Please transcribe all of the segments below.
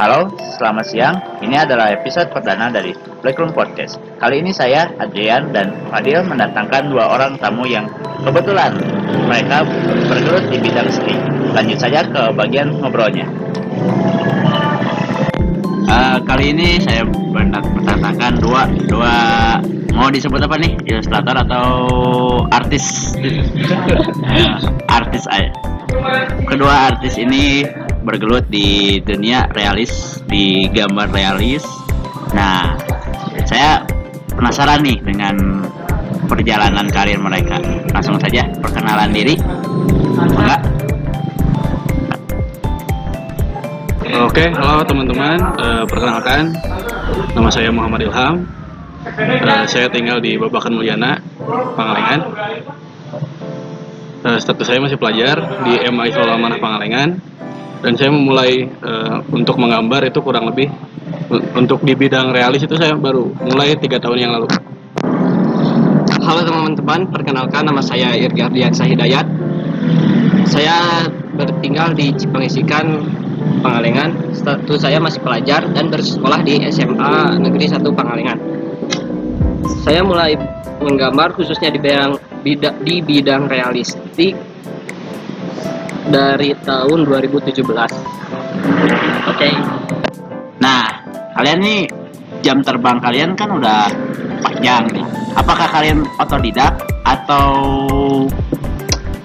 Halo, selamat siang. Ini adalah episode perdana dari Blackroom Podcast. Kali ini saya, Adrian, dan Fadil mendatangkan dua orang tamu yang kebetulan mereka bergelut di bidang seni. Lanjut saja ke bagian ngobrolnya. Uh, kali ini saya mendatangkan dua dua mau disebut apa nih ilustrator atau artis uh, artis aja kedua artis ini bergelut di dunia realis, di gambar realis. Nah, saya penasaran nih dengan perjalanan karir mereka. Langsung saja perkenalan diri. Enggak? Oke, halo teman-teman. Uh, perkenalkan, nama saya Muhammad Ilham. Uh, saya tinggal di Babakan Mulyana, Pangalengan. Uh, status saya masih pelajar di MI Solamanah Pangalengan dan saya memulai uh, untuk menggambar itu kurang lebih untuk di bidang realis itu saya baru mulai tiga tahun yang lalu. Halo teman-teman, perkenalkan nama saya Irgardian Sahidayat. Saya bertinggal di Cipangisikan, Pangalengan. Status saya masih pelajar dan bersekolah di SMA Negeri 1 Pangalengan. Saya mulai menggambar khususnya di bidang di bidang realistik dari tahun 2017. Oke. Okay. Nah, kalian nih jam terbang kalian kan udah panjang nih. Apakah kalian otodidak atau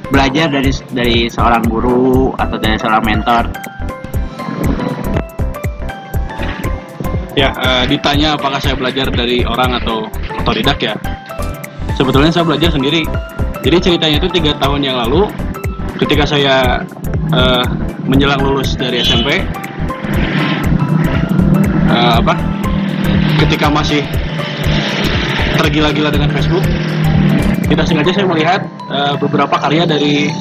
belajar dari dari seorang guru atau dari seorang mentor? Ya, uh, ditanya apakah saya belajar dari orang atau otodidak ya? Sebetulnya saya belajar sendiri. Jadi ceritanya itu tiga tahun yang lalu ketika saya uh, menjelang lulus dari SMP uh, eh, apa ketika masih tergila-gila dengan Facebook tidak sengaja saya melihat uh, beberapa karya dari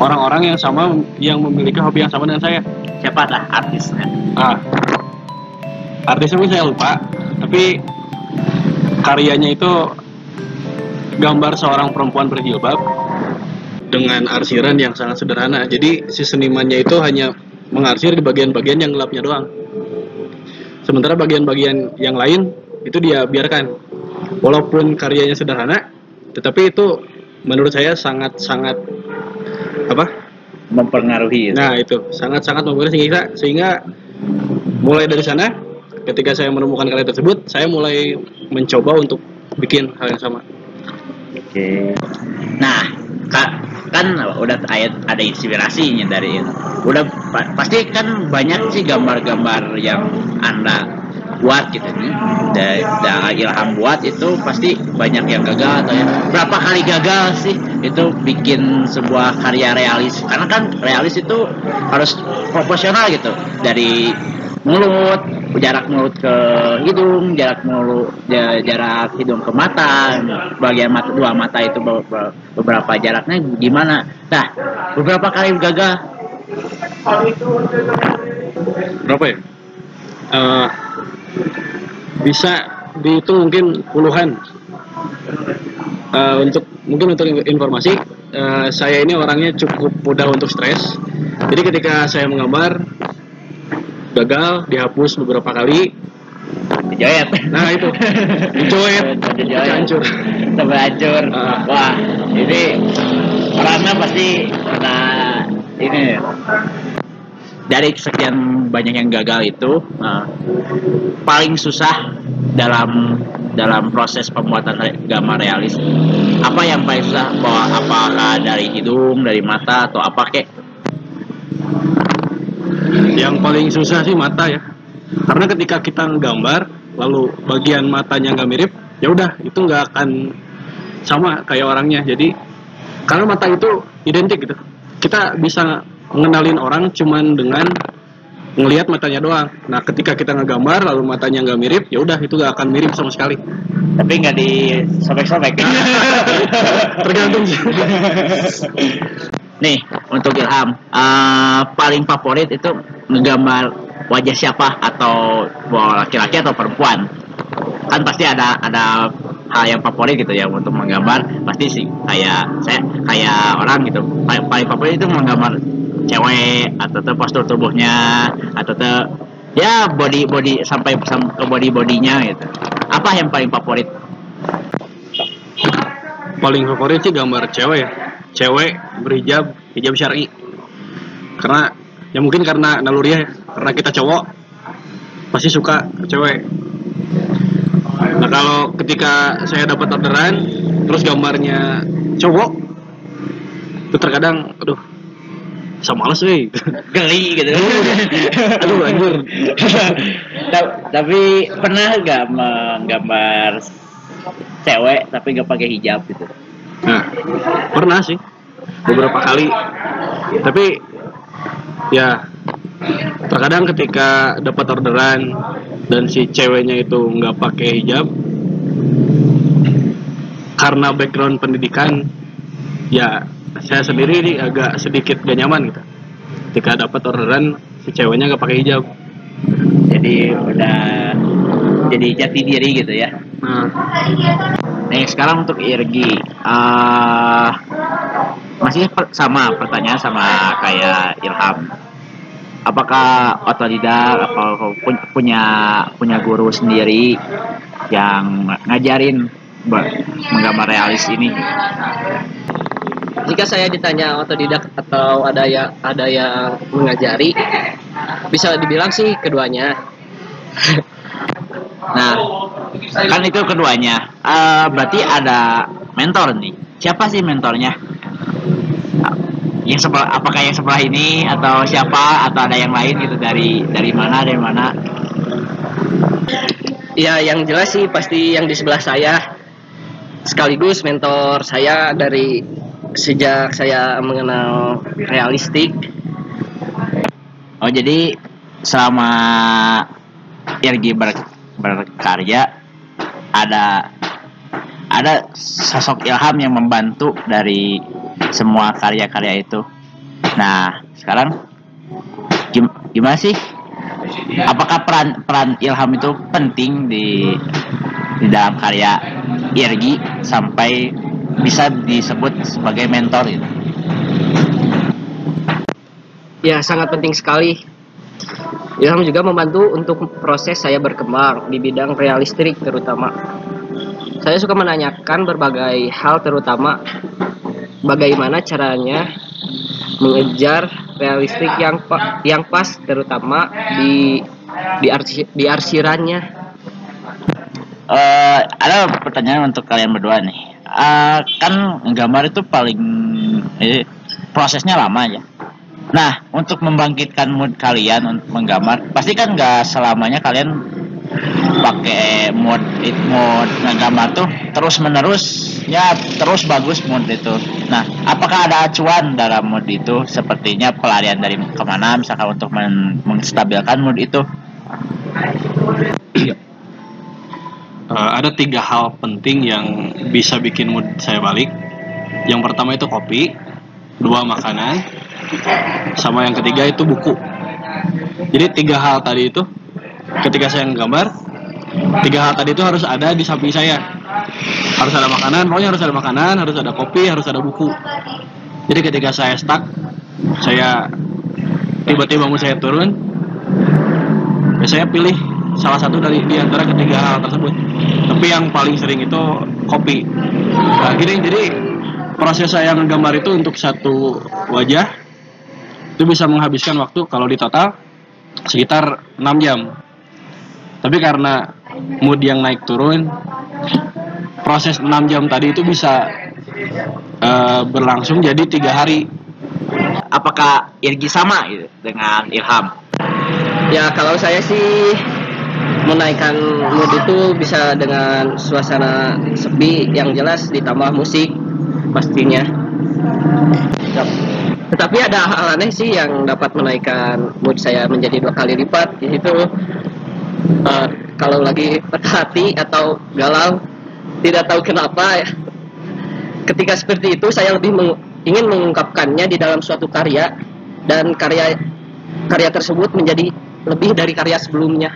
orang-orang yang sama yang memiliki hobi yang sama dengan saya. Siapa lah artisnya. Ah. Artisnya saya lupa tapi karyanya itu gambar seorang perempuan berjilbab dengan arsiran yang sangat sederhana. Jadi si senimannya itu hanya mengarsir di bagian-bagian yang gelapnya doang. Sementara bagian-bagian yang lain itu dia biarkan. Walaupun karyanya sederhana, tetapi itu menurut saya sangat-sangat apa? mempengaruhi. Itu. Nah, itu sangat-sangat mempengaruhi sehingga sehingga mulai dari sana ketika saya menemukan karya tersebut, saya mulai mencoba untuk bikin hal yang sama. Oke. Nah, Kak, kan udah ada inspirasinya dari itu udah pasti kan banyak sih gambar-gambar yang anda buat gitu nih dari, dari ilham buat itu pasti banyak yang gagal atau ya. Berapa kali gagal sih itu bikin sebuah karya realis. Karena kan realis itu harus proporsional gitu. Dari mulut jarak mulut ke hidung jarak mulut jarak hidung ke mata bagian mata dua mata itu beberapa jaraknya gimana? Nah beberapa kali gagal. Berapa ya? Uh, bisa dihitung mungkin puluhan. Uh, untuk mungkin untuk informasi uh, saya ini orangnya cukup mudah untuk stres. Jadi ketika saya menggambar gagal dihapus beberapa kali. Dijoet nah itu. Dijoet hancur. Sampai hancur. Uh. wah ini orangnya pasti karena ini. Dari sekian banyak yang gagal itu uh, paling susah dalam dalam proses pembuatan gambar realis apa yang paling susah? Bahwa apakah dari hidung dari mata atau apa kek yang paling susah sih mata ya karena ketika kita nggambar lalu bagian matanya nggak mirip ya udah itu nggak akan sama kayak orangnya jadi karena mata itu identik gitu kita bisa mengenalin orang cuman dengan ngelihat matanya doang. Nah, ketika kita ngegambar lalu matanya nggak mirip, ya udah itu nggak akan mirip sama sekali. Tapi nggak disobek-sobek. Tergantung sih. Nih, untuk Ilham, uh, paling favorit itu ngegambar wajah siapa? Atau laki-laki atau perempuan? Kan pasti ada ada hal yang favorit gitu ya untuk menggambar. Pasti sih kayak saya kayak orang gitu. Paling, paling favorit itu menggambar cewek atau tuh postur tubuhnya atau tuh ya body body sampai sam- ke body bodinya gitu. Apa yang paling favorit paling favorit sih gambar cewek ya. Cewek berhijab hijab syari. Karena ya mungkin karena naluri ya. Karena kita cowok pasti suka cewek. Nah kalau ketika saya dapat orderan terus gambarnya cowok itu terkadang aduh sama males weh. Geli gitu. Aduh anjir. Ta- tapi pernah gak menggambar cewek tapi gak pakai hijab gitu Nah, pernah sih beberapa kali. Tapi ya terkadang ketika dapat orderan dan si ceweknya itu nggak pakai hijab karena background pendidikan ya saya sendiri ini agak sedikit gak nyaman gitu. Ketika dapat orderan si ceweknya nggak pakai hijab. jadi udah jadi jati diri gitu ya Nah, Nih sekarang untuk Irgi eh masih per- sama pertanyaan sama kayak Ilham. Apakah otodidak apa pu- punya punya guru sendiri yang ngajarin ba- menggambar realis ini? Jika saya ditanya otodidak atau ada yang ada yang mengajari, bisa dibilang sih keduanya. Nah, kan itu keduanya. Eh berarti ada mentor nih. Siapa sih mentornya? Yang sebelah, apakah yang sebelah ini atau siapa atau ada yang lain gitu dari dari mana dari mana? Ya, yang jelas sih pasti yang di sebelah saya sekaligus mentor saya dari sejak saya mengenal realistik. Oh jadi selama Irgi ber- berkarya ada ada sosok Ilham yang membantu dari semua karya-karya itu. Nah sekarang gim- gimana sih? Apakah peran peran Ilham itu penting di di dalam karya Irgi sampai bisa disebut sebagai mentor gitu? Ya, sangat penting sekali. Ilham juga membantu untuk proses saya berkembang di bidang realistik terutama. Saya suka menanyakan berbagai hal terutama bagaimana caranya mengejar realistik yang pa- yang pas terutama di di, arsi- di arsirannya. eh ada pertanyaan untuk kalian berdua nih. Eh, kan gambar itu paling eh, prosesnya lama ya. Nah, untuk membangkitkan mood kalian untuk menggambar, pasti kan nggak selamanya kalian pakai mood mood ngegambar tuh terus menerus ya terus bagus mood itu. Nah, apakah ada acuan dalam mood itu? Sepertinya pelarian dari ke mana, misalkan untuk men- menstabilkan mood itu? Eh, ada tiga hal penting yang bisa bikin mood saya balik. Yang pertama itu kopi, dua makanan, sama yang ketiga itu buku. Jadi tiga hal tadi itu, ketika saya nggambar, tiga hal tadi itu harus ada di samping saya. Harus ada makanan, pokoknya harus ada makanan, harus ada kopi, harus ada buku. Jadi ketika saya stuck, saya tiba-tiba mood saya turun, ya saya pilih salah satu dari di antara ketiga hal tersebut. Tapi yang paling sering itu kopi. Nah, gini, jadi proses saya menggambar itu untuk satu wajah itu bisa menghabiskan waktu kalau di total sekitar 6 jam. Tapi karena mood yang naik turun, proses 6 jam tadi itu bisa eh, berlangsung jadi tiga hari. Apakah Irgi sama gitu dengan Ilham? Ya kalau saya sih menaikkan mood itu bisa dengan suasana sepi yang jelas ditambah musik pastinya. Tetapi ada hal aneh sih yang dapat menaikkan mood saya menjadi dua kali lipat yaitu eh, kalau lagi patah hati atau galau tidak tahu kenapa. Ketika seperti itu saya lebih meng- ingin mengungkapkannya di dalam suatu karya dan karya karya tersebut menjadi lebih dari karya sebelumnya.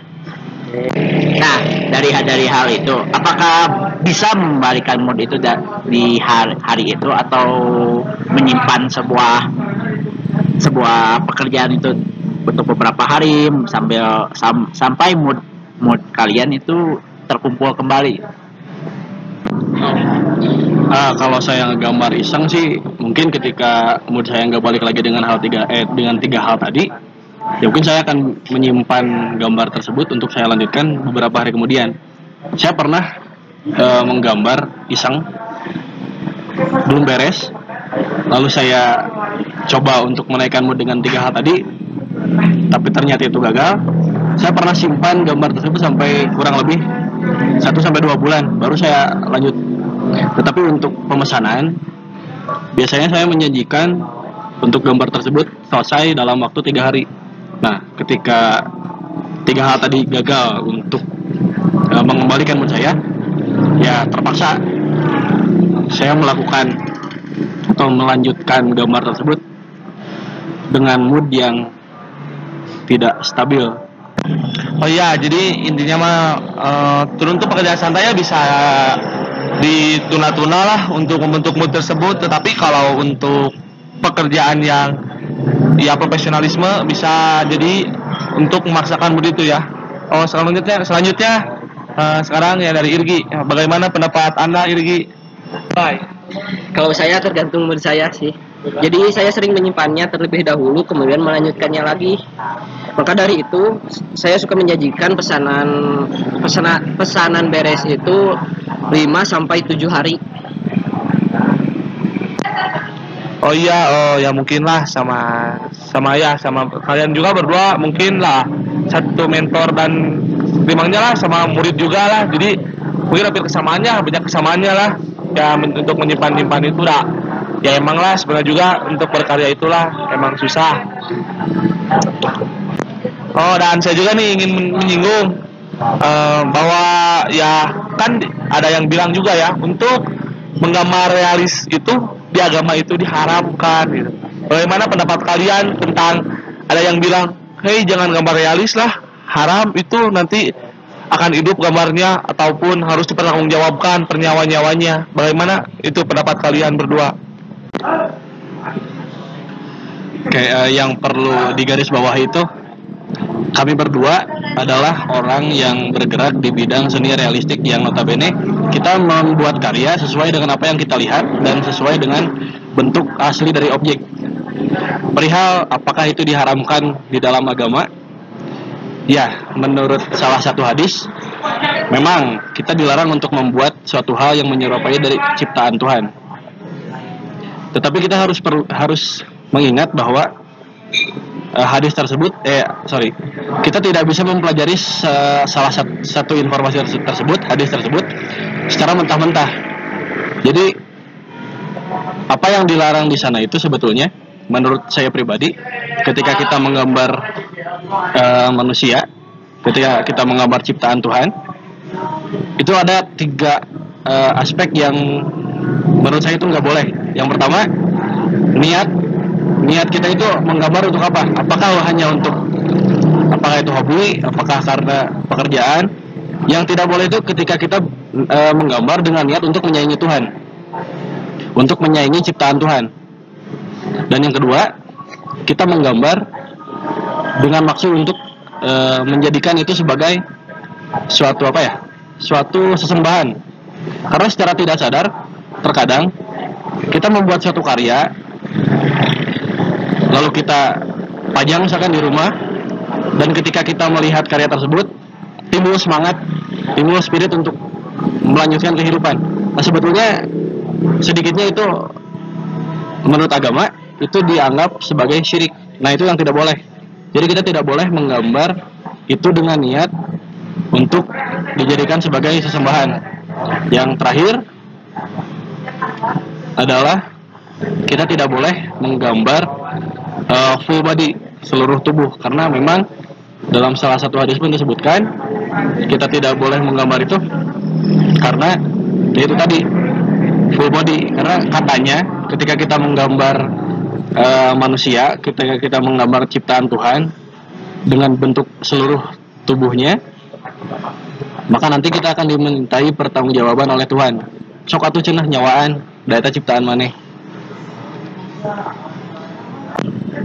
Nah, dari dari hal itu, apakah bisa membalikan mood itu di hari, hari itu atau menyimpan sebuah sebuah pekerjaan itu untuk beberapa hari sambil sam- sampai mood mood kalian itu terkumpul kembali. Ah, kalau saya gambar iseng sih mungkin ketika mood saya nggak balik lagi dengan hal tiga eh dengan tiga hal tadi ya mungkin saya akan menyimpan gambar tersebut untuk saya lanjutkan beberapa hari kemudian. Saya pernah eh, menggambar iseng belum beres. Lalu saya coba untuk menaikkan mood dengan tiga hal tadi tapi ternyata itu gagal. Saya pernah simpan gambar tersebut sampai kurang lebih 1 sampai dua bulan baru saya lanjut. Tetapi untuk pemesanan biasanya saya menjanjikan untuk gambar tersebut selesai dalam waktu tiga hari nah ketika tiga hal tadi gagal untuk eh, mengembalikan mood saya ya terpaksa saya melakukan atau melanjutkan gambar tersebut dengan mood yang tidak stabil Oh iya, jadi intinya mah eh, turun tuh pekerjaan santai ya bisa dituna-tuna lah untuk membentuk mood tersebut. Tetapi kalau untuk pekerjaan yang ya profesionalisme bisa jadi untuk memaksakan mood itu ya. Oh selanjutnya selanjutnya eh, sekarang ya dari Irgi. Bagaimana pendapat anda Irgi? Bye. Kalau saya tergantung mood saya sih. Jadi saya sering menyimpannya terlebih dahulu kemudian melanjutkannya lagi. Maka dari itu saya suka menjanjikan pesanan pesanan pesanan beres itu 5 sampai 7 hari. Oh iya, oh ya mungkin lah sama sama ya sama kalian juga berdua mungkin lah satu mentor dan timangnya lah sama murid juga lah. Jadi mungkin hampir kesamaannya banyak kesamaannya lah. Ya untuk menyimpan nyimpan itu lah. Ya emang lah sebenarnya juga untuk berkarya itulah emang susah. Oh dan saya juga nih ingin men- menyinggung eh, bahwa ya kan ada yang bilang juga ya untuk menggambar realis itu di agama itu diharamkan gitu. Bagaimana pendapat kalian tentang ada yang bilang, "Hei, jangan gambar realis lah, haram itu nanti akan hidup gambarnya ataupun harus dipertanggungjawabkan pernyawa-nyawanya." Bagaimana itu pendapat kalian berdua? kayak eh, yang perlu digaris bawah itu kami berdua adalah orang yang bergerak di bidang seni realistik yang notabene kita membuat karya sesuai dengan apa yang kita lihat dan sesuai dengan bentuk asli dari objek. Perihal apakah itu diharamkan di dalam agama? Ya, menurut salah satu hadis, memang kita dilarang untuk membuat suatu hal yang menyerupai dari ciptaan Tuhan. Tetapi kita harus perlu harus mengingat bahwa eh, hadis tersebut eh sorry. Kita tidak bisa mempelajari salah sat- satu informasi terse- tersebut hadis tersebut secara mentah-mentah. Jadi apa yang dilarang di sana itu sebetulnya menurut saya pribadi ketika kita menggambar eh, manusia ketika kita menggambar ciptaan Tuhan itu ada tiga eh, aspek yang menurut saya itu nggak boleh. Yang pertama niat niat kita itu menggambar untuk apa? Apakah hanya untuk apakah itu hobi? Apakah karena pekerjaan? Yang tidak boleh itu ketika kita e, menggambar dengan niat untuk menyaingi Tuhan, untuk menyaingi ciptaan Tuhan. Dan yang kedua, kita menggambar dengan maksud untuk e, menjadikan itu sebagai suatu apa ya? Suatu sesembahan. Karena secara tidak sadar, terkadang kita membuat suatu karya lalu kita pajang misalkan di rumah. Dan ketika kita melihat karya tersebut timbul semangat timbul spirit untuk melanjutkan kehidupan. Nah sebetulnya sedikitnya itu menurut agama itu dianggap sebagai syirik. Nah itu yang tidak boleh. Jadi kita tidak boleh menggambar itu dengan niat untuk dijadikan sebagai sesembahan. Yang terakhir adalah kita tidak boleh menggambar uh, full body seluruh tubuh. Karena memang dalam salah satu hadis pun disebutkan kita tidak boleh menggambar itu karena ya itu tadi full body. Karena katanya ketika kita menggambar uh, manusia ketika kita menggambar ciptaan Tuhan dengan bentuk seluruh tubuhnya maka nanti kita akan dimintai pertanggungjawaban oleh Tuhan. Sok atuh cenah nyawaan data ciptaan maneh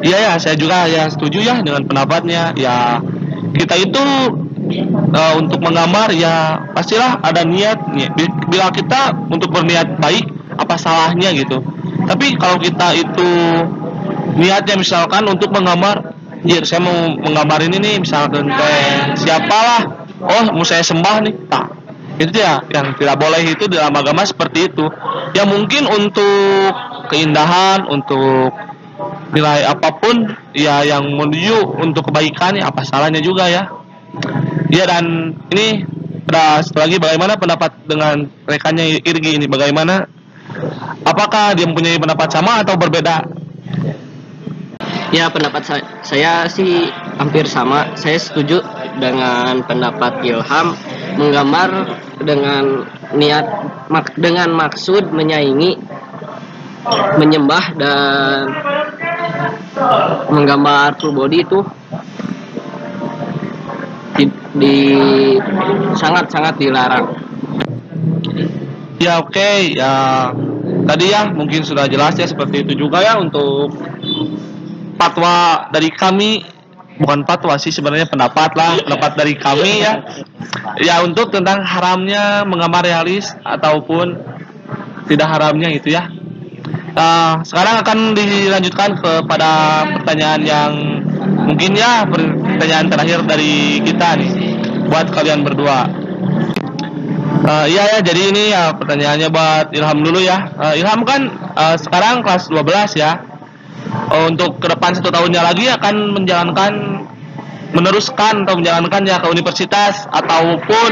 Iya ya, saya juga ya setuju ya dengan pendapatnya. Ya kita itu eh, untuk menggambar ya pastilah ada niat. Ni- bi- Bila kita untuk berniat baik, apa salahnya gitu. Tapi kalau kita itu niatnya misalkan untuk menggambar, ya saya mau menggambar ini nih misalkan kayak siapalah, oh mau saya sembah nih, tak itu ya yang tidak boleh itu dalam agama seperti itu. Ya mungkin untuk keindahan, untuk nilai apa pun ya yang menuju untuk kebaikan ya apa salahnya juga ya. Ya dan ini satu lagi bagaimana pendapat dengan rekannya Irgi ini? Bagaimana? Apakah dia mempunyai pendapat sama atau berbeda? Ya pendapat sa- saya sih hampir sama. Saya setuju dengan pendapat Ilham menggambar dengan niat mak- dengan maksud menyaingi, menyembah dan menggambar full body itu di, di- sangat-sangat dilarang. ya oke ya tadi ya mungkin sudah jelas ya seperti itu juga ya untuk fatwa dari kami. Bukan fatwa sih sebenarnya pendapat lah pendapat dari kami ya. Ya untuk tentang haramnya menggambar realis ataupun tidak haramnya gitu ya Eh, sekarang akan dilanjutkan kepada pertanyaan yang mungkin ya pertanyaan terakhir dari kita nih buat kalian berdua Eh, iya ya, jadi ini ya pertanyaannya buat Ilham dulu ya. Eh, Ilham kan eh, sekarang kelas 12 ya. Eh, untuk ke depan satu tahunnya lagi akan menjalankan meneruskan atau menjalankan ya ke universitas ataupun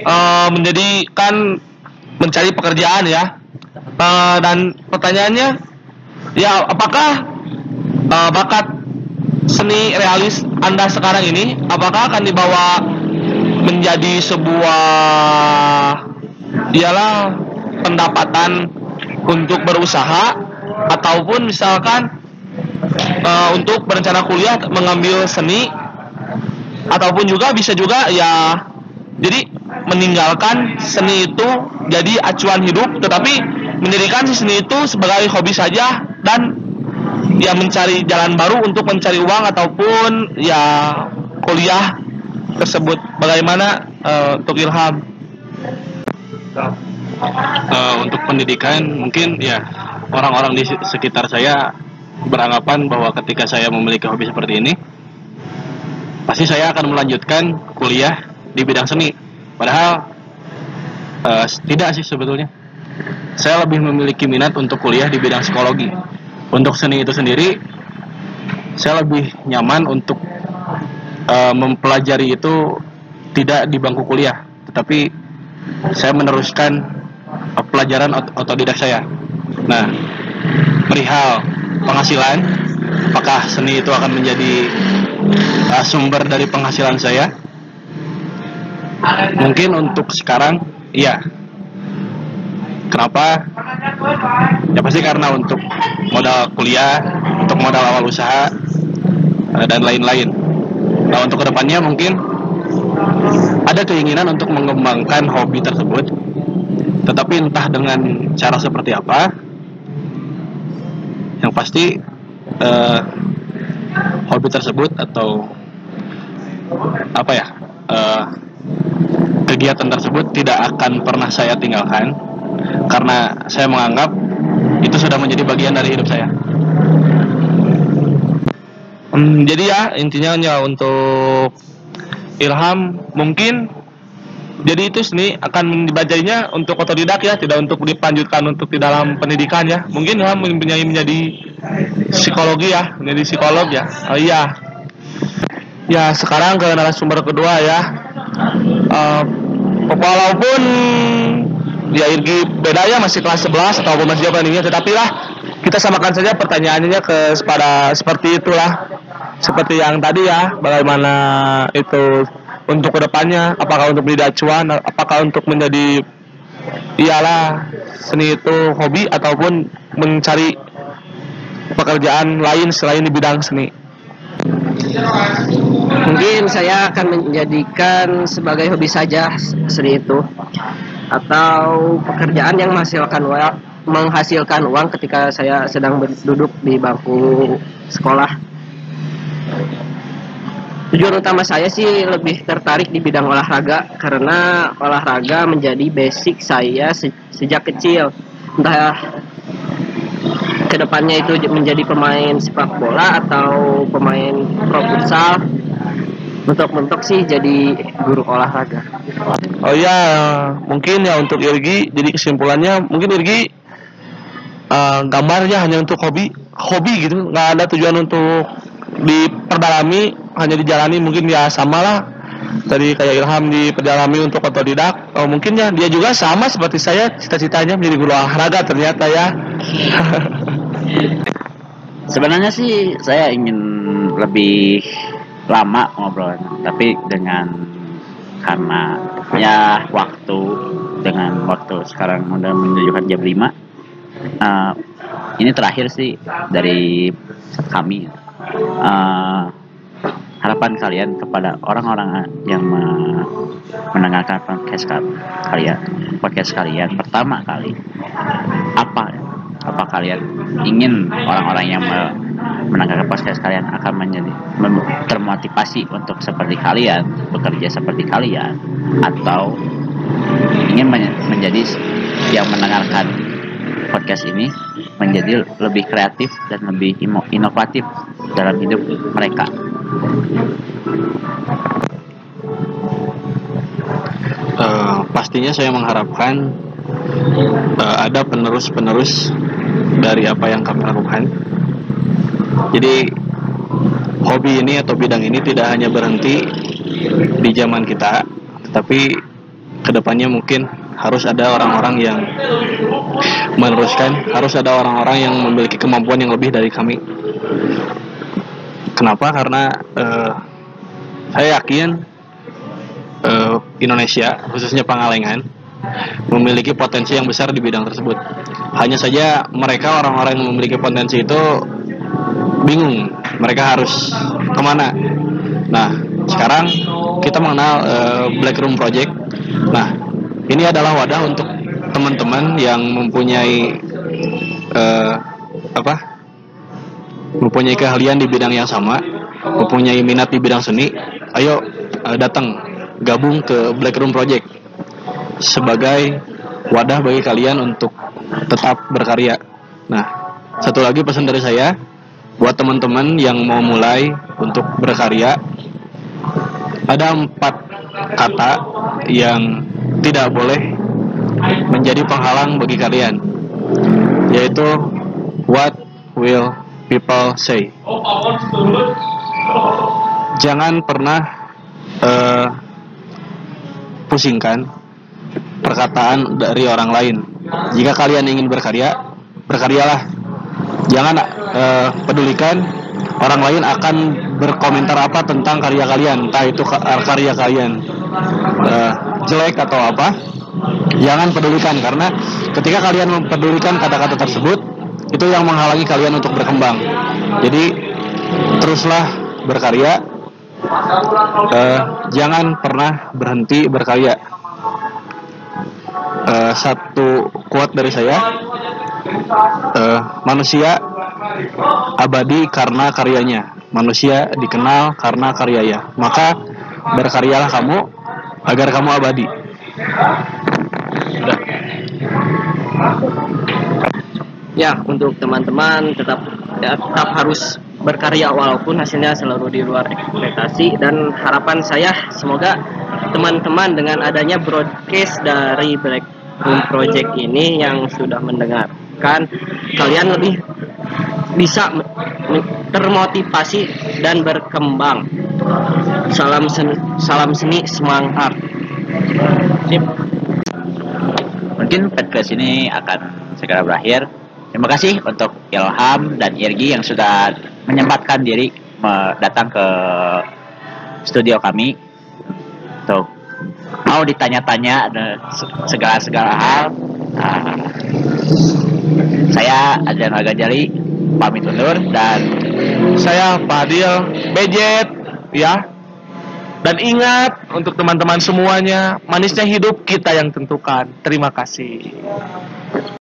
eh, menjadikan mencari pekerjaan ya. Eh, dan pertanyaannya ya apakah eh, bakat seni realis Anda sekarang ini apakah akan dibawa menjadi sebuah ialah pendapatan untuk berusaha ataupun misalkan eh, untuk berencana kuliah mengambil seni ataupun juga bisa juga ya jadi meninggalkan seni itu jadi acuan hidup tetapi menjadikan si seni itu sebagai hobi saja dan ya mencari jalan baru untuk mencari uang ataupun ya kuliah tersebut. Bagaimana eh, untuk Ilham? Eh, untuk pendidikan mungkin ya orang-orang di se- sekitar saya beranggapan bahwa ketika saya memiliki hobi seperti ini pasti saya akan melanjutkan kuliah di bidang seni. Padahal eh, tidak sih sebetulnya saya lebih memiliki minat untuk kuliah di bidang psikologi untuk seni itu sendiri saya lebih nyaman untuk eh, mempelajari itu tidak di bangku kuliah tetapi saya meneruskan uh, pelajaran ot- otodidak saya. Nah, perihal penghasilan, apakah seni itu akan menjadi uh, sumber dari penghasilan saya? Mungkin untuk sekarang, iya. Kenapa? Ya pasti karena untuk modal kuliah, untuk modal awal usaha, uh, dan lain-lain. Nah, untuk ke depannya mungkin ada keinginan untuk mengembangkan hobi tersebut, tetapi entah dengan cara seperti apa. Yang pasti eh, hobi tersebut atau apa ya eh, kegiatan tersebut tidak akan pernah saya tinggalkan karena saya menganggap itu sudah menjadi bagian dari hidup saya. Hmm, jadi ya intinya ya untuk Ilham mungkin jadi itu seni akan dibacanya untuk otodidak ya tidak untuk dilanjutkan untuk di dalam pendidikan ya. Mungkin Ilham mempunyai menjadi psikologi ya menjadi psikolog ya. Oh iya. Ya sekarang ke narasumber kedua ya. Eh, walaupun ya Irgi beda ya masih kelas 11 ataupun masih jauh bandingnya tetapi lah kita samakan saja pertanyaannya ke pada seperti itulah. Seperti yang tadi ya bagaimana itu untuk ke depannya apakah untuk menjadi acuan apakah untuk menjadi iyalah seni itu hobi ataupun mencari pekerjaan lain selain di bidang seni. Mungkin saya akan menjadikan sebagai hobi saja seni itu atau pekerjaan yang menghasilkan uang menghasilkan uang ketika saya sedang duduk di bangku sekolah. Tujuan utama saya sih lebih tertarik di bidang olahraga karena olahraga menjadi basic saya se- sejak kecil. Entah ke depannya itu menjadi pemain sepak bola atau pemain pro. Mentok-mentok sih jadi guru olahraga. Oh ya, mungkin ya untuk Irgi, jadi kesimpulannya mungkin Irgi eh, gambarnya hanya untuk hobi, hobi gitu, nggak ada tujuan untuk diperdalami, hanya dijalani mungkin ya sama lah. Tadi kayak Ilham diperdalami untuk otodidak, oh, mungkin ya dia juga sama seperti saya, cita-citanya menjadi guru olahraga ternyata ya. Sebenarnya sih saya ingin lebih lama ngobrolnya, tapi dengan karena ya waktu dengan waktu sekarang udah menunjukkan jam 5 eh, ini terakhir sih dari kami. Eh, harapan kalian kepada orang-orang yang me- mendengarkan podcast ka- kalian podcast kalian pertama kali apa apa kalian ingin orang-orang yang me- mendengarkan podcast kalian akan menjadi termotivasi untuk seperti kalian bekerja seperti kalian atau ingin men- menjadi yang mendengarkan podcast ini menjadi lebih kreatif dan lebih inovatif dalam hidup mereka. Eh, pastinya saya mengharapkan eh, ada penerus-penerus dari apa yang kami lakukan. Jadi hobi ini atau bidang ini tidak hanya berhenti di zaman kita, tetapi ke depannya mungkin harus ada orang-orang yang meneruskan, harus ada orang-orang yang memiliki kemampuan yang lebih dari kami. Kenapa? Karena eh, saya yakin eh, Indonesia, khususnya Pangalengan, memiliki potensi yang besar di bidang tersebut. Hanya saja mereka orang-orang yang memiliki potensi itu bingung, mereka harus ke mana. Nah, sekarang kita mengenal eh, Black Room Project. Nah, ini adalah wadah untuk teman-teman yang mempunyai eh, apa? Mempunyai keahlian di bidang yang sama, mempunyai minat di bidang seni. Ayo eh, datang gabung ke Black Room Project sebagai wadah bagi kalian untuk tetap berkarya. Nah, satu lagi pesan dari saya buat teman-teman yang mau mulai untuk berkarya ada empat kata yang tidak boleh menjadi penghalang bagi kalian yaitu what will people say. Jangan pernah eh, pusingkan perkataan dari orang lain. Jika kalian ingin berkarya berkaryalah. Jangan eh, pedulikan orang lain akan berkomentar apa tentang karya kalian entah itu ka- karya kalian eh, jelek atau apa. Jangan pedulikan karena ketika kalian mempedulikan kata-kata tersebut itu yang menghalangi kalian untuk berkembang. Jadi teruslah berkarya. Eh, jangan pernah berhenti berkarya. Eh, satu quote dari saya. Eh, manusia abadi karena karyanya. Manusia dikenal karena karyanya. Maka berkaryalah kamu agar kamu abadi. Ya, untuk teman-teman tetap ya, tetap harus berkarya walaupun hasilnya selalu di luar ekspektasi. Dan harapan saya semoga teman-teman dengan adanya broadcast dari Black Project ini yang sudah mendengarkan kalian lebih bisa termotivasi dan berkembang. Salam seni, salam seni semangat. Sip. Mungkin podcast ini akan segera berakhir. Terima kasih untuk Ilham dan Irgi yang sudah menyempatkan diri datang ke studio kami untuk mau ditanya-tanya segala-segala hal. Nah, saya Adrian Gajali pamit undur dan Saya Fadil Bejet ya. Dan ingat untuk teman-teman semuanya, manisnya hidup kita yang tentukan. Terima kasih.